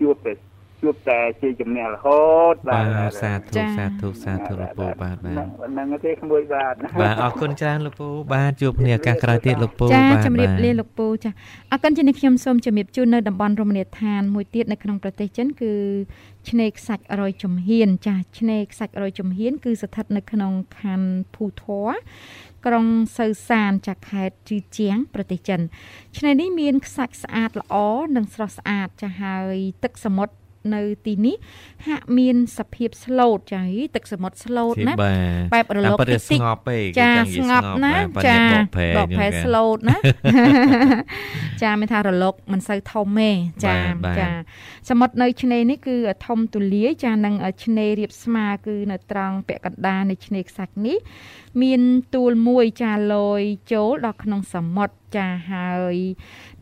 ជួបទៅ ជួបតែជាជំនះរហូតបាទសាធុសាធុសាធុលោកពូបាទបាទហ្នឹងទេក្មួយបាទបាទអរគុណច្រើនលោកពូបាទជួបគ្នាឱកាសក្រោយទៀតលោកពូចាបាទជំរាបបាទលាលោកពូចាអរគុណជំរាបខ្ញុំសូមជំរាបជូននៅតំបន់រមណីយដ្ឋានមួយទៀតនៅក្នុងប្រទេសចិនគឺឆ្នេរខ្សាច់រយជំហាន ចាឆ្នេរខ្សាច់រយជំហាន គឺស្ថិតនៅក្នុងខណ្ឌភូធរក្រុងសៅសានចាខេត្តជីជាង ប្រទេសចិនឆ្នេរនេះមានខ្សាច់ស្អាតល្អនិងស្រស់ស្អាតចាហើយទឹកសមុទ្រ នៅទីនេះហាក់មានសភាពស្លូតចាទឹកសមុទ្រស្លូតណាបាទបែបរលកតែពិតតិចតិចស្ងប់ពេកចាគឺស្ងប់ណាបាទចាបកប្រែបកប្រែខ្ញុំស្លូតណាចាមានថារលកមិនសូវធំទេចាបាទបាទចាសមុទ្រនៅឆ្នេរនេះគឺធំទូលាយចានឹងឆ្នេររៀបស្មើគឺនៅត្រង់ពាក់កណ្ដាលនៃឆ្នេរខ្សាច់នេះ មានទួលមួយចាលយចូលដល់ក្នុងសមុទ្រចាហើយ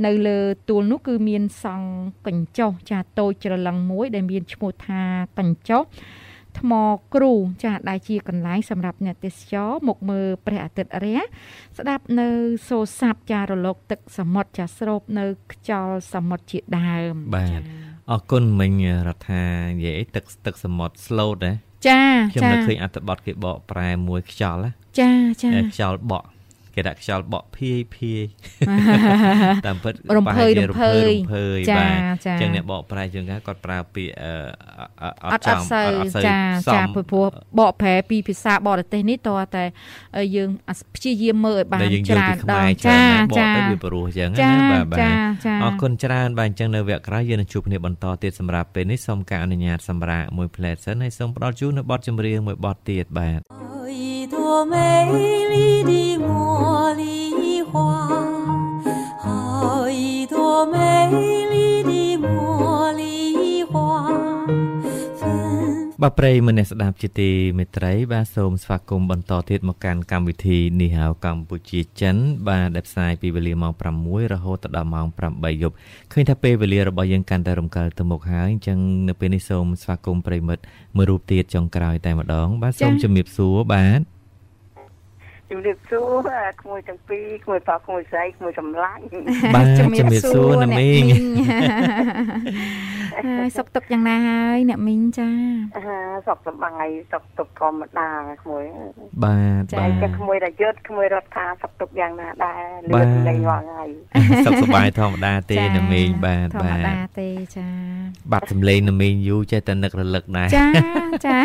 នៅលើទួលនោះគឺមានសង់កញ្ចុះចាតូចច្រឡឹងមួយ ដែលមានឈ្មោះថាកញ្ចុះថ្មគ្រូចាដែលជាកន្លែងសម្រាប់អ្នកទេសចរមកមើលព្រះអាទិត្យរះស្ដាប់នៅសូរស័ព្ទចារលកទឹកសមុទ្រចាស្រូបនៅខ្យល់សមុទ្រជាដើមបាទអរគុណមិញរដ្ឋានិយាយអីទឹកទឹកសមុទ្រ slow ដែរចាខ្ញុំចានៅឃើញអត្ថបទគេបកប្រែមួយខ្យល់ណាចាចាខ្យល់បក់ គេដាក់ខ្យល់បក់ភាយភាយតាមពិតរំភើយប្រហែលជារំភើយរំភើយចាបាទចាអញ្ចឹងអ្នកបកប្រែជាងការគាត់ប្រើពាក្យអឺអឺអត់អត់សូវអត់សូវចាសមចាព្រោះព្រោះបកប្រែពីភាសាបរទេសនេះតើតែយើងព្យាយាមមើលឲ្យបានដែលយើងយកច្រើនពីខ្មែរដងច្រើនចាណាស់បកចាទៅវាព្រោះអញ្ចឹងចាណាបាទបាទចាចាអរគុណច្រើនបាទអញ្ចឹងនៅវគ្គក្រោយយើងនឹងជួបគ្នាបន្តទៀតសម្រាប់ពេលនេះសូមការអនុញ្ញាតសម្រាប់មួយផ្លែតសិនហើយសូមផ្ដល់ជូននៅបទចម្រៀងមួយបទទៀតបាទ好一朵美丽的茉莉花，好一朵美丽的茉莉花，芬 បាទប្រិយមិត្តអ្នកស្ដាប់ជាទីមេត្រីបាទសូមស្វាគមន៍បន្តទៀតមកកាន់កម្មវិធីនេះហៅកម្ពុជាចិន បាទដែលផ្សាយពីវេលាម៉ោង6រហូតដល់ម៉ោង8យប់ឃើញថាពេលវេលារបស់យើងកាន់តែរំកិលទៅមុខហើយអញ្ចឹងនៅពេលនេះសូមស្វាគមន៍ប្រិយមិត្តមួយរូបទៀតចុងក្រោយតែម្ដង បាទសូមជំរាបសួរបាទ ជំរាបសួរក្មួយទាំងពីរក្មួយប៉ាក្មួយស្រីក្មួយសម្លាញ់បាទជំរាបសួរណាមីងហើយសុខទុក្ខយ៉ាងណាហើយអ្នកមីងចាអាសុខសប្បាយសុខទុក្ខធម្មតាក្មួយបាទចា៎បាតែទក្មួយរយុទ្ធក្មួយរដ្ឋាសុខទុក្ខយ៉ាងណាដែរលបាឿទនលេងរាល់ថ្ងៃសុខសប្បាយធម្មតាទេណាមីងបាទធម្មបាទតាទេចាបាត់សម្លេងណាមីងយូរចេះតែនឹករលឹកដែរចាចា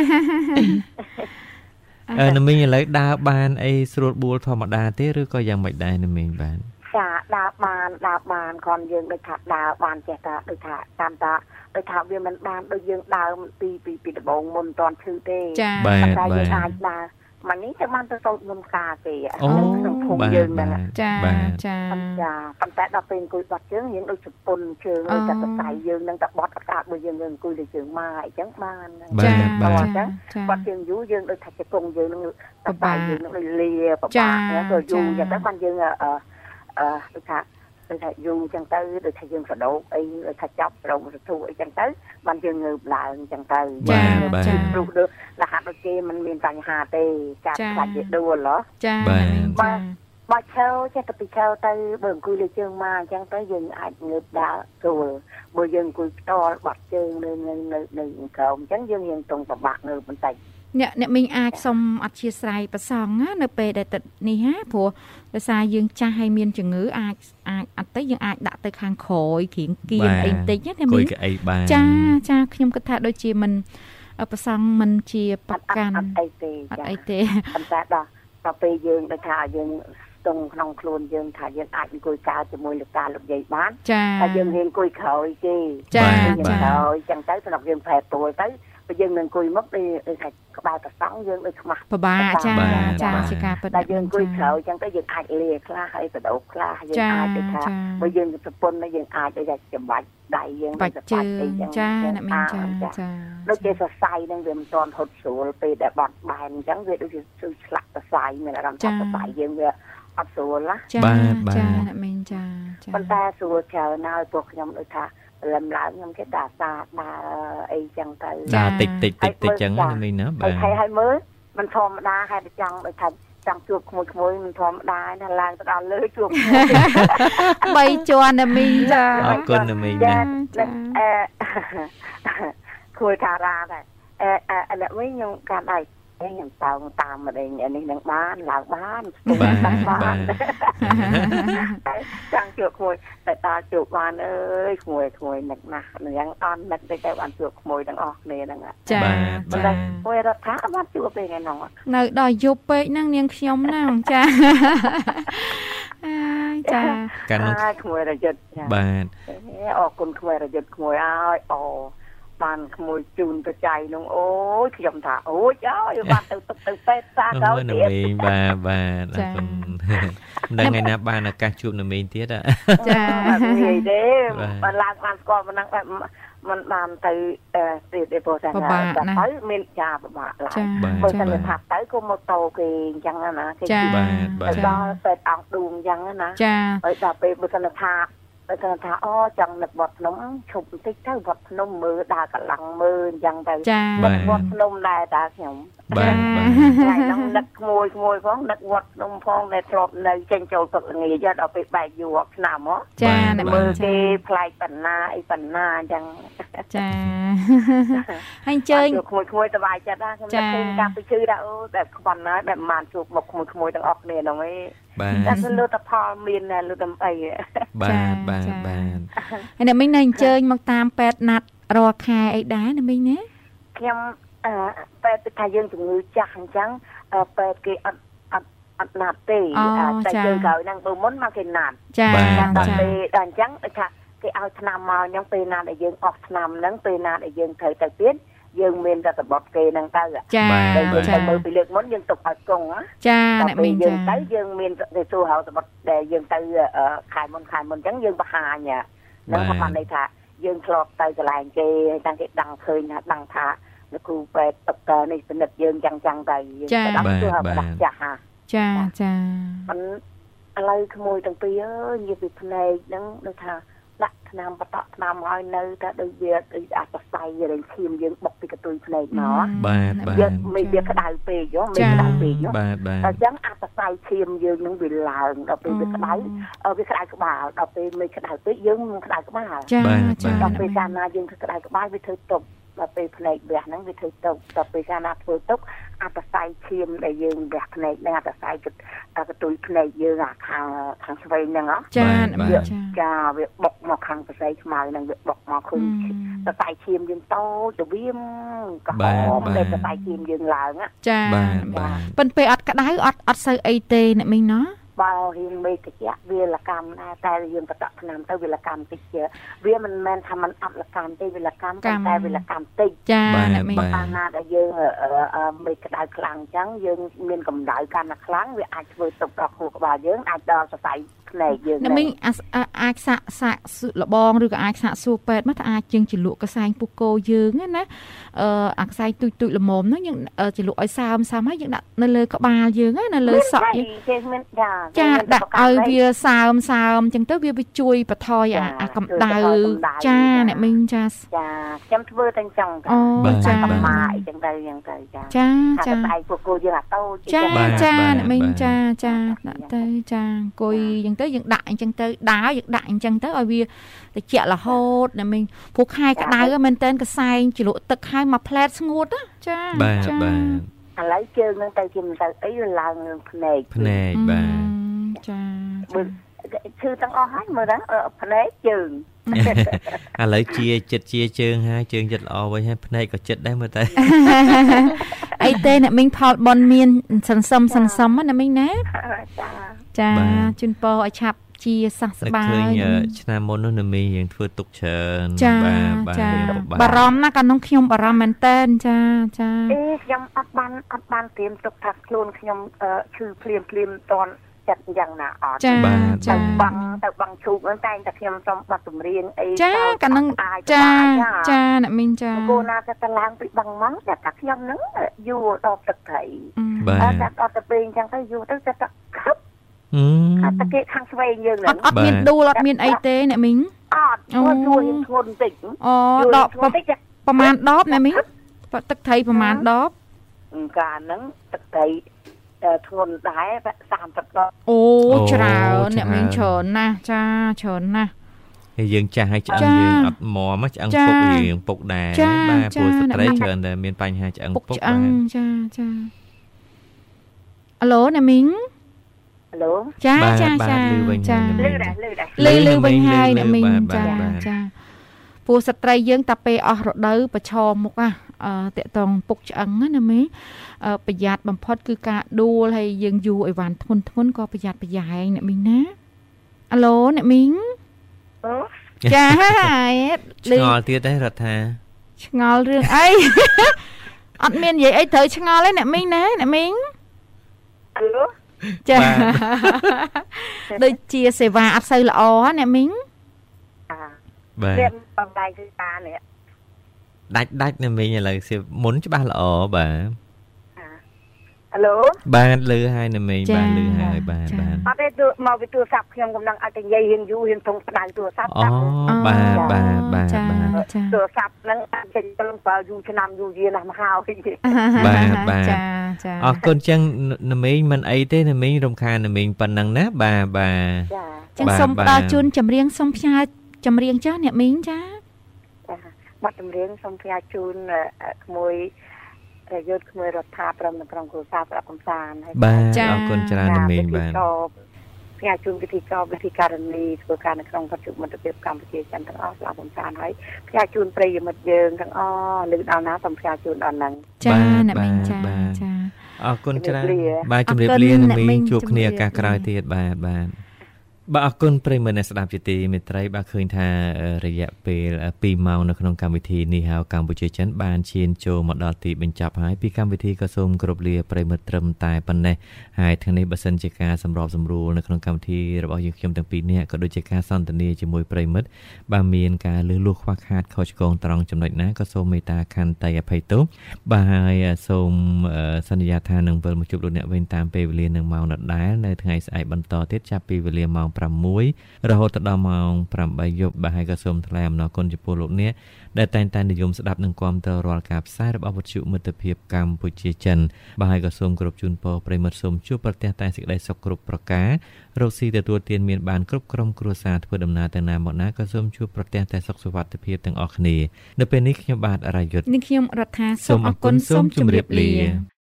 អឺណាមីងឥឡូវដើរបានអីស្រួលបួលធម្មតាទេឬក៏យ៉ាងម៉េចដែរណាមីងបាទចាដើរបានដើរបានគ្រាន់យើងដូចថាដើរបានចេះថាដូចថាតាមតាដូចថាវាមិនបានដូចយើងដើរពីពីពីដំបងមុនមិនតាន់ឈឺទេចាបាទតែបាយើងទអាចដើរ មកនេះទៅបានទៅសូត្រមុនការទេអូក្នុងភូមិបាទយើងបាហ្នឹងទចាបាទចាចាប៉ុន្តែដល់ពេលអង្គុយបាត់ជើងយើងដូចជប៉ុនជើងអូតែសរសៃយើងនឹងតែបត់អាកាសបើយើងអង្គុយលើជើងម៉ាអញ្ចឹងបានហ្នឹងបាទចាបាទចាបាត់ជើងយូរយើងដូចថាជង្គង់យើងនឹងសរពិបាសៃកយើងនឹងដូចលាពិចាបាកណាក៏យូរអញ្ចឹងចាទៅបានយើងអឺអឺដូចថា ដូចថាយូរអញ្ចឹងទៅដូចថាយើងសដោកអីដូចថាចាប់រងសធុអីចឹងទៅបានយើងងើបឡើងអញ្ចឹងទៅចាបាទចាព្រោះដូចរហ័សដូចគេมันមានបញ្ហាទេចាប់ចាខ្លាចជាដួលហ៎ចាបាទអ្នកមីងចាបើឈើចេះតែពីឈើទៅបើអង្គុយលើជើងមកអញ្ចឹងទៅយើងអាចងើបដើរស្រួលបើយើងអង្គុយផ្ទាល់បាត់ជើងនៅនៅនៅនៅក្រោមអញ្ចឹងយើងរៀងតុងប្របាក់ងើបបន្តិច អ្នកអ្នកមីងអាចសុំអធិស្ឋានប្រសងណានៅពេលដែលទឹកនេះហាព្រោះដោយសារយើងចាស់ហើយមានជំងឺអាចអាចអត់ទៅយើងអាចដាក់ទៅខាងក្រោយគ្រៀងគៀនបាទអីបន្តិចណាអ្នកគួមីយងកៅអីបានចាចាខ្ញុំគិតថាដូចជាមិនអឺប្រសងមិនជាប្រអត់អត់កាន់អត់អីទេអត់ចាអីទេប៉ុន្តែដល់ដល់ពេលយើងដូចថាយើងស្ទង់ក្នុងខ្លួនយើងថាយើងអាចអង្គុយកើជាមួយលោកតាលោកយាយបានចាតែយើងរៀងអង្គុយក្រោយទេចាយើងចាក្រោយអញ្ចឹងទៅសម្រាប់យើងប្រែប្រួលទៅ បើយើងនឹងអង្គុយមកដូចដូចថាក្បាលប្រសង់យើងដូចខ្មាស់ពិបាកចាបាទចាបាទជាការពិតតែយើងអង្គុយក្រោយអញ្ចឹងទៅយើងអាចលាខ្លះហើយបដោកខ្លះយើងចាអាចដូចថាចាបើយើងប្រពន្ធទៅយើងអាចដូចថាចំបាច់ដៃយើងបាច់ជើងអីចឹចាអ្នកមីងចាចាចាដូចជាសរសៃនឹងវាមិនទាន់ហត់ស្រួលពេលដែលបាត់បែនអញ្ចឹងវាដូចជាស៊ឺឆ្លាក់សរសៃមានអារម្មណ៍ថាសរសៃយើងវាអត់ស្រួលណាចាបាទបាទចាអ្នកមីងចាចាប៉ុន្តែស្រួលច្រើនហើយពួកខ្ញុំដូចថា លំឡើងខ្ញុំគេដាសាដើរអីចឹងទៅចាដើរតិចតិចតិចតិចចឹងចាណាមីងណាបាហើយទហើយហើយមើលมันធម្មតាហើយតែចង់ដូចថាចង់ជួបក្មួយក្មួយមិនធម្មតាណាឡើងទៅដល់លើជួបក្មួយបីជាន់អ្នកមីងចាអរគុណណាមីងចាណាអឺគួរថារ៉ាដែរអឺអឺអ្នកវិញខ្ញុំកាត់ដែរ ខ្ញុំតោងតាមមកនេះនេះនឹងបានឡើងបានស្ទង់បាទបានបាទតែចង់ជួបក្មួយតែតើជួបបានអើយក្មួយក្មួយនឹកណាស់នឹងអន់នឹកទៅទៅបានជួបក្មួយទាំងអស់គ្នាហ្នឹងចាបាទប៉ុន្តែក្មួយរដ្ឋាបានជួបពេលថ្ងៃហ្នឹងនៅដល់យប់ពេកហ្នឹងនាងខ្ញុំហ្នឹងចាអាយចាកាលនោះហើយក្មួយរយុទ្ធចាបាទអរគុណក្មួយរយុទ្ធក្មួយអើយអូ បានក្មួយជូនទៅចៃនោះអូយខ្ញុំថាអូយអើយបានទៅទឹកទៅពេទ្យសាកអូោយណាទៀតមីងបាទបាទអរគុណមិនដឹងថ្ងៃណាបានឱកាសជួបណាមីងទៀតហ៎ចាអត់ងាយទេបាទបានឡើងបានស្គាល់ប៉ុណ្ណឹងបែបมันបានទៅអឺទៀតទេព្រោះតែពិបាកណាស់ទៅមានចាពិបាកឡើយចាបាទបើចាសិនថាទៅក៏ម៉ូតូគេអញ្ចឹងណាគេចាជិះបាទបាទៅទដល់ពេទ្យអង្គឌូងអញ្ចឹងណាចាហើយដល់ពេលបើសិនថា បើសិនថាអូចង់នឹកវត្តភ្នំឈប់បន្តិចទៅវត្តភ្នំមើលដើរកន្លងមើលអញ្ចឹងទៅចាបាទវត្តភ្នំដែរតាខ្ញុំ បាទបាទថ្ងៃហ្នឹងនឹកក្មួយក្មួយផងនឹកវត្តភ្នំផងដែលធ្លាប់នៅចេញចូលទឹកល្ងាចដល់ពេលបែកយូរឆ្នាំហ៎ចាអ្នកមើមីងលចាគេផ្លែកបណ្ណាអីបណ្ណាអញ្ចឹងចាហើយអញ្ជើញជួបក្មួយក្មួយសប្បាយចិត្តណាខ្ញុំចានឹកឃើញការទៅជឿដែរអូបែបខ្វាន់ណាស់បែបមិនបានជួបមុខក្មួយក្មួយទាំងអស់គ្នាហ្នឹងឯងបាទតែលទ្ធផលមានណាលទ្ធអីបាទបាទបាទហើយអ្នកមីងនៅអញ្ជើញមកតាមពេទ្យណាត់រាល់ខែអីដែរអ្នកមីងណាខ្ញុំ អឺពេទ្យថាយើងជំងឺចាស់អញ្ចឹងអឺពេទ្យគេអត់អត់អត់ណាត់ទេអូអាតែចាយើងក្រោយហ្នឹងបើមុនមកគេណាត់ចាបាទតែដល់ចាពេលដល់អញ្ចឹងដូចថាគេឲ្យឆ្នាំមកអញ្ចឹងពេលណាដែលយើងអស់ឆ្នាំហ្នឹងពេលណាដែលយើងត្រូវទៅទៀតយើងមានតែសបត់គេហ្នឹងទៅចាបាទតែយើងចាទៅមើលពីលើកមុនយើងទុកឲ្យគង់ណាចាដល់អ្នកពេលមីងយើចាងទៅយើងមានទៅសួរហៅសបត់ដែលយើងទៅអឺខែមុនខែមុនអញ្ចឹងយើងបង្ហាញហ្នឹងបាទគាត់បានន័យថាយើងធ្លាប់ទៅកន្លែងគេហើយតាំងគេដឹងឃើញថាដឹងថា លោកគ្រូពេទ្យតុកតើនេះពិនិត្យយើងចឹងចឹងទៅយើងចាទៅដល់បាទសួរហៅបាទដាក់ចាស់ហាចាចាមិនឥឡូវក្មួយទាំងពីរអើយនិយាយពីភ្នែកហ្នឹងដូចថាដាក់ឆ្នាំបតក់ឆ្នាំហើយនៅតែដូចវាដូចអាសរសៃរែងឈាមយើងបុកពីកន្ទុយភ្នែកមកបាទបាទយើងមិនវាក្តៅពេកយោមិនក្តៅពេកយោបាទបាទអញ្ចឹងអាសរសៃឈាមយើងនឹងវាឡើងដល់ពេលវាក្តៅអឺវាក្តៅក្បាលដល់ពេលមិនក្តៅពេកយើងមិនក្តៅក្បាលចាបាទចាបាទដល់ពេលកាលណាយើងធ្វើក្តៅក្បាលវាធ្វើទុក ដល់ពេលភ្នែកវះហ្នឹងវាធ្វើទុកដល់ពេលកាលណាធ្វើទុកអាសរសៃឈាមដែលយើងវះភ្នែកហ្នឹងអាសរសៃកកន្ទុយភ្នែកយើងអាខាងខាងស្វែងហ្នឹងហ៎ចាបាទចាចាវាបុកមកខាងប្រស័យខ្មៅហ្នឹងវាបុកមកឃើញសរសៃឈាមយើងតូចទៅវាក្រហមតែសរសៃឈាមយើងឡើងណាចាបាទបាទប៉ុន្តែអត់ក្តៅអត់អត់សូវអីទេអ្នកមីងណោះ បើរៀងមេតិចវាលកម្មដែរតែយើងបតក់ឆ្នាំទៅវាលកម្មតិចជាវាមិនមែនថាมันអត់លកម្មទេវាលកម្មតែតែវាលកម្មតិចចាបាទអ្នកមីងបាទកាលណាដែលយើងអឺអឺមេក្តៅខ្លាំងអញ្ចឹងយើងមានកម្ដៅកាន់តែខ្លាំងវាអាចធ្វើទុកដល់ខួរក្បាលយើងអាចដល់សរសៃ ភ្នែកយើងអ្នកមីងអាសអាអាចសាក់សាក់សួរលបងឬក៏អាចសាក់សួរពេទ្យមកថាអាចជាងជាលក់កសែងពុះគោយើងហ្នឹងណាអឺអាកសែងទូចទូចល្មមហ្នឹងយើងអឺជាលក់ឲ្យសើមសើមហើយយើងដាក់នៅលើក្បាលយើងណានៅលើសក់យើងគេមានចាចាដាក់ឲ្យវាសើមសើមអញ្ចឹងទៅវាវាជួយបន្ថយអាអាកម្ដៅចាអ្នកមីងចាចាខ្ញុំធ្វើតែអញ្ចឹងអូបាទចាកម្បាទមាអីចឹងទៅអញ្ចឹងទៅចាចាថាចាស្បែកពួកគោយើងអាតូចចាបាទចាបាទអ្នកមីងបាទចាចាដាក់ទៅចាអង្គុយអញ្ចឹងទៅយើងដាក់អញ្ចឹងទៅដើរយើងដាក់អញ្ចឹងទៅឲ្យវាត្រជាក់រហូតអ្នកមីងព្រោះខែក្តៅហ្នឹងមែនតើកសែងជ្រក់ទឹកហើយមកផ្លែតស្ងួតណាចាបាទចាបាទឥឡូវជើងនឹងទៅជាមិនទៅអីវាឡើងនឹងភ្នែកភ្នែកបាទចាមើល ឈឺទាំងអស់ហើយមើលហ្នឹងអឺភ្នែកជើងឥឡូវជាចិត្តជាជើងហើយជើងចិត្តល្អវិញហើយភ្នែកក៏ចិត្តដែរមើលទៅអីទេអ្នកមីងផលបនមានសន្សំសន្សំណាអ្នកមីងណាចាចាបាទជូនពរឲ្យឆាប់ជាសះស្នឹកបាឃើញយអឺឆ្នាំមុននោះនៅមីយើងធ្វើទុកច្រើនចាបាទបាទចារៀនពិបារម្ភណាស់កាលនោះខ្ញុំបារម្ភមែនតើចាចាអេខ្ញុំអត់បានអត់បានត្រៀមទុកថាខ្លួនខ្ញុំអឺឈឺភ្លាមភ្លាមតន់ ចិត្តយ៉ាងណាអត់ចាបាទចាទៅបង់ទៅបង់ឈូកហ្នឹងតែងតែខ្ញុំសុំបတ်ចម្រៀងអីចាកាលនោះអាចចាចាអ្នកមីងចាគូណាក៏តឡើងពីបង់មកតែថាខ្ញុំហ្នឹងយូរដល់ទឹកត្រីបាទតែតែអត់ទៅពេលអញ្ចឹងទៅយូរទៅតែតែខឹបហឹមអត់តែគេខាងស្វែងយើងអហ្នឹងត់អត់មានដួលអត់មានអីទេអ្នកមីងអត់ព្រោះជួរៀងធ្ងន់បន្តិចអូដកធ្ងន់បន្តិចប្រហែលដបអ្នកមីងទឹកត្រីប្រហែលដបកាលហ្នឹងទឹកត្រី ធ្ងន់ដែរ30ដុល្លារអូច្រើនអ្នកមីងច្រើនណាស់ចាច្រើនណាស់ហើយយើងចាស់ហើយឆ្អឹងចាយើងអត់មមឆ្អឹងចាពុករៀងពុកដែរចាបាទចាព្រោះស្ត្រីអ្នកមីងច្រើនតែមានបញ្ហាឆ្អឹងពុកពុកឆ្អឹងបាទចាចាអាឡូអ្នកមីងហឡូចាបាទចាបាទចាឮវិញចាហើយអ្នកមីងលឺដែរលឺដែរលឺលឺវិញហើយលឺអ្នកមីងបាទចាបាទចាពួកស្ត្រីយើងតាពេលអស់រដូវប្រឈមមុខណាអឺ តកតងពុកឆ្អឹងណាណាមីងអឺប្រយ័ត្នបំផុតគឺការដួលហើយយើងយូរអីវ៉ាន់ធ្ងន់ធ្ងន់ក៏ប្រយ័ត្នប្រយែងអ្នកមីងណាអាឡូអ្នកមីងអូចាលឺឆ្ងល់ទៀតទេរដ្ឋាឆ្ងល់រឿងអីអត់មាននិយាយអីត្រូវឆ្ងល់ទេអ្នកមីងណាអ្នកមីងហឡូចាបាទដូចជាសេវាអត់សូវល្អណាអ្នកមីងអាបាទរៀនបំដៃគឺតានេះ ដាច់ដាច់ណាមីងឥឡូវសៀវមុនច្បាស់ល្អបាទហឡូបាទលឺហើយណាមីងបាទលឺហើយបាទបាទអត់ទេទូមកពីទូរស័ព្ទខ្ញុំកំពុងឲ្យតែនិយាយរៀងយូររៀងធំផ្ដៅទូរស័ព្ទអូបាទបាទបាទចាបាទចាទូរស័ព្ទហ្នឹងអាចចេញទៅបើយូរឆ្នាំយូរយារណាស់មកហើយបាទបាទចាចាអរគុណចឹងណាមីងមិនអីទេណាមីងរំខានណាមីងប៉ុណ្ណឹងណាបាទបាទចាចឹងបាទសូមបាទផ្ដល់ជូនចម្រៀងសូមផ្ញើចម្រៀងចាស់អ្នកមីងចាចា បាត់ចម្រៀងសូមផ្សាយជូនអឺក្មួយយុទ្ធក្មួយរដ្ឋាព្រមនៅក្រុងគ្រួសារប្រដាប់កំសាន្តហើយបាទអរគុណច្រើនណាមីងបាទផ្សាយជូនពិធីកោវិធីការនីធ្វើការនៅក្នុងបច្ចុប្បន្នមិត្តភាពកម្ពុជាចិនទាំងអស់ស្លាប់កំសាន្តហើយផ្សាយជូនប្រិយមិត្តយើងទាំងអស់លើកដល់ណាសូមផ្សាយជូនដល់ហ្នឹងចាបាទអ្នកមីងបាទចាបាទចាអរគុណច្រើនជំរាបលាបាទជំរាបអរគុណលាណាអ្នកមីមីងងជួបគ្នាជំរាបឱកាសក្រោយលាទៀតបាទបាទ បាទអរគុណប្រិយមិត្តអ្នកស្ដាប់ជាទីមេត្រីបាទឃើញថាអឺរយៈពេល2ម៉ោងនៅក្នុងកម្មវិធីនេះហៅកម្ពុជាចិនបានឈានចូលមកដល់ទីបញ្ចប់ហើយពីកម្មវិធីក៏សូមគោរពលាប្រិយមិត្តត្រឹមតែប៉ុណ្ណេះហើយថ្ងៃនេះបើសិនជាការសម្របសម្រួលនៅក្នុងកម្មវិធីរបស់យើងខ្ញុំទាំងពីរនាក់ក៏ដូចជាការសន្ទនាជាមួយប្រិយមិត្តបាទមានការលឺលួសខ្វះខាតខុសឆ្គងត្រង់ចំណុចណាក៏សូមមេត្តាខន្តីអភ័យទោសបាទហើយសូមអឺសន្យាថានឹងវិលមកជួបលោកអ្នកវិញតាមពេលវេលានឹងម៉ោងដដែលនៅថ្ងៃស្អែកបន្តទៀតចាប់ពីវេលាម៉ោង6រហូតដល់ម៉ោង8យប់បាទហើយក៏សូមថ្លែងអំណរគុណចំពោះលោកអ្នកដែលតែងតែនិយមស្ដាប់និងគាំទ្ររាល់ការផ្សាយរបស់វិទ្យុមិត្តភាពកម្ពុជាចិនបាទហើយក៏សូមគោរពជូនពរប្រិមត្តសូមជួបប្រទះតែសេចក្តីសុខគ្រប់ប្រការរកស៊ីទទួលទានមានបានគ្រប់ក្រុមគ្រួសារធ្វើដំណើរទៅណាមកណាក៏សូមជួបប្រទះតែសុខសុវត្ថិភាពទាំងអស់គ្នានៅពេលនេះខ្ញុំបាទរាយុទ្ធនាងខ្ញុំរដ្ឋាសូមអរគុណសូមជម្រាបលា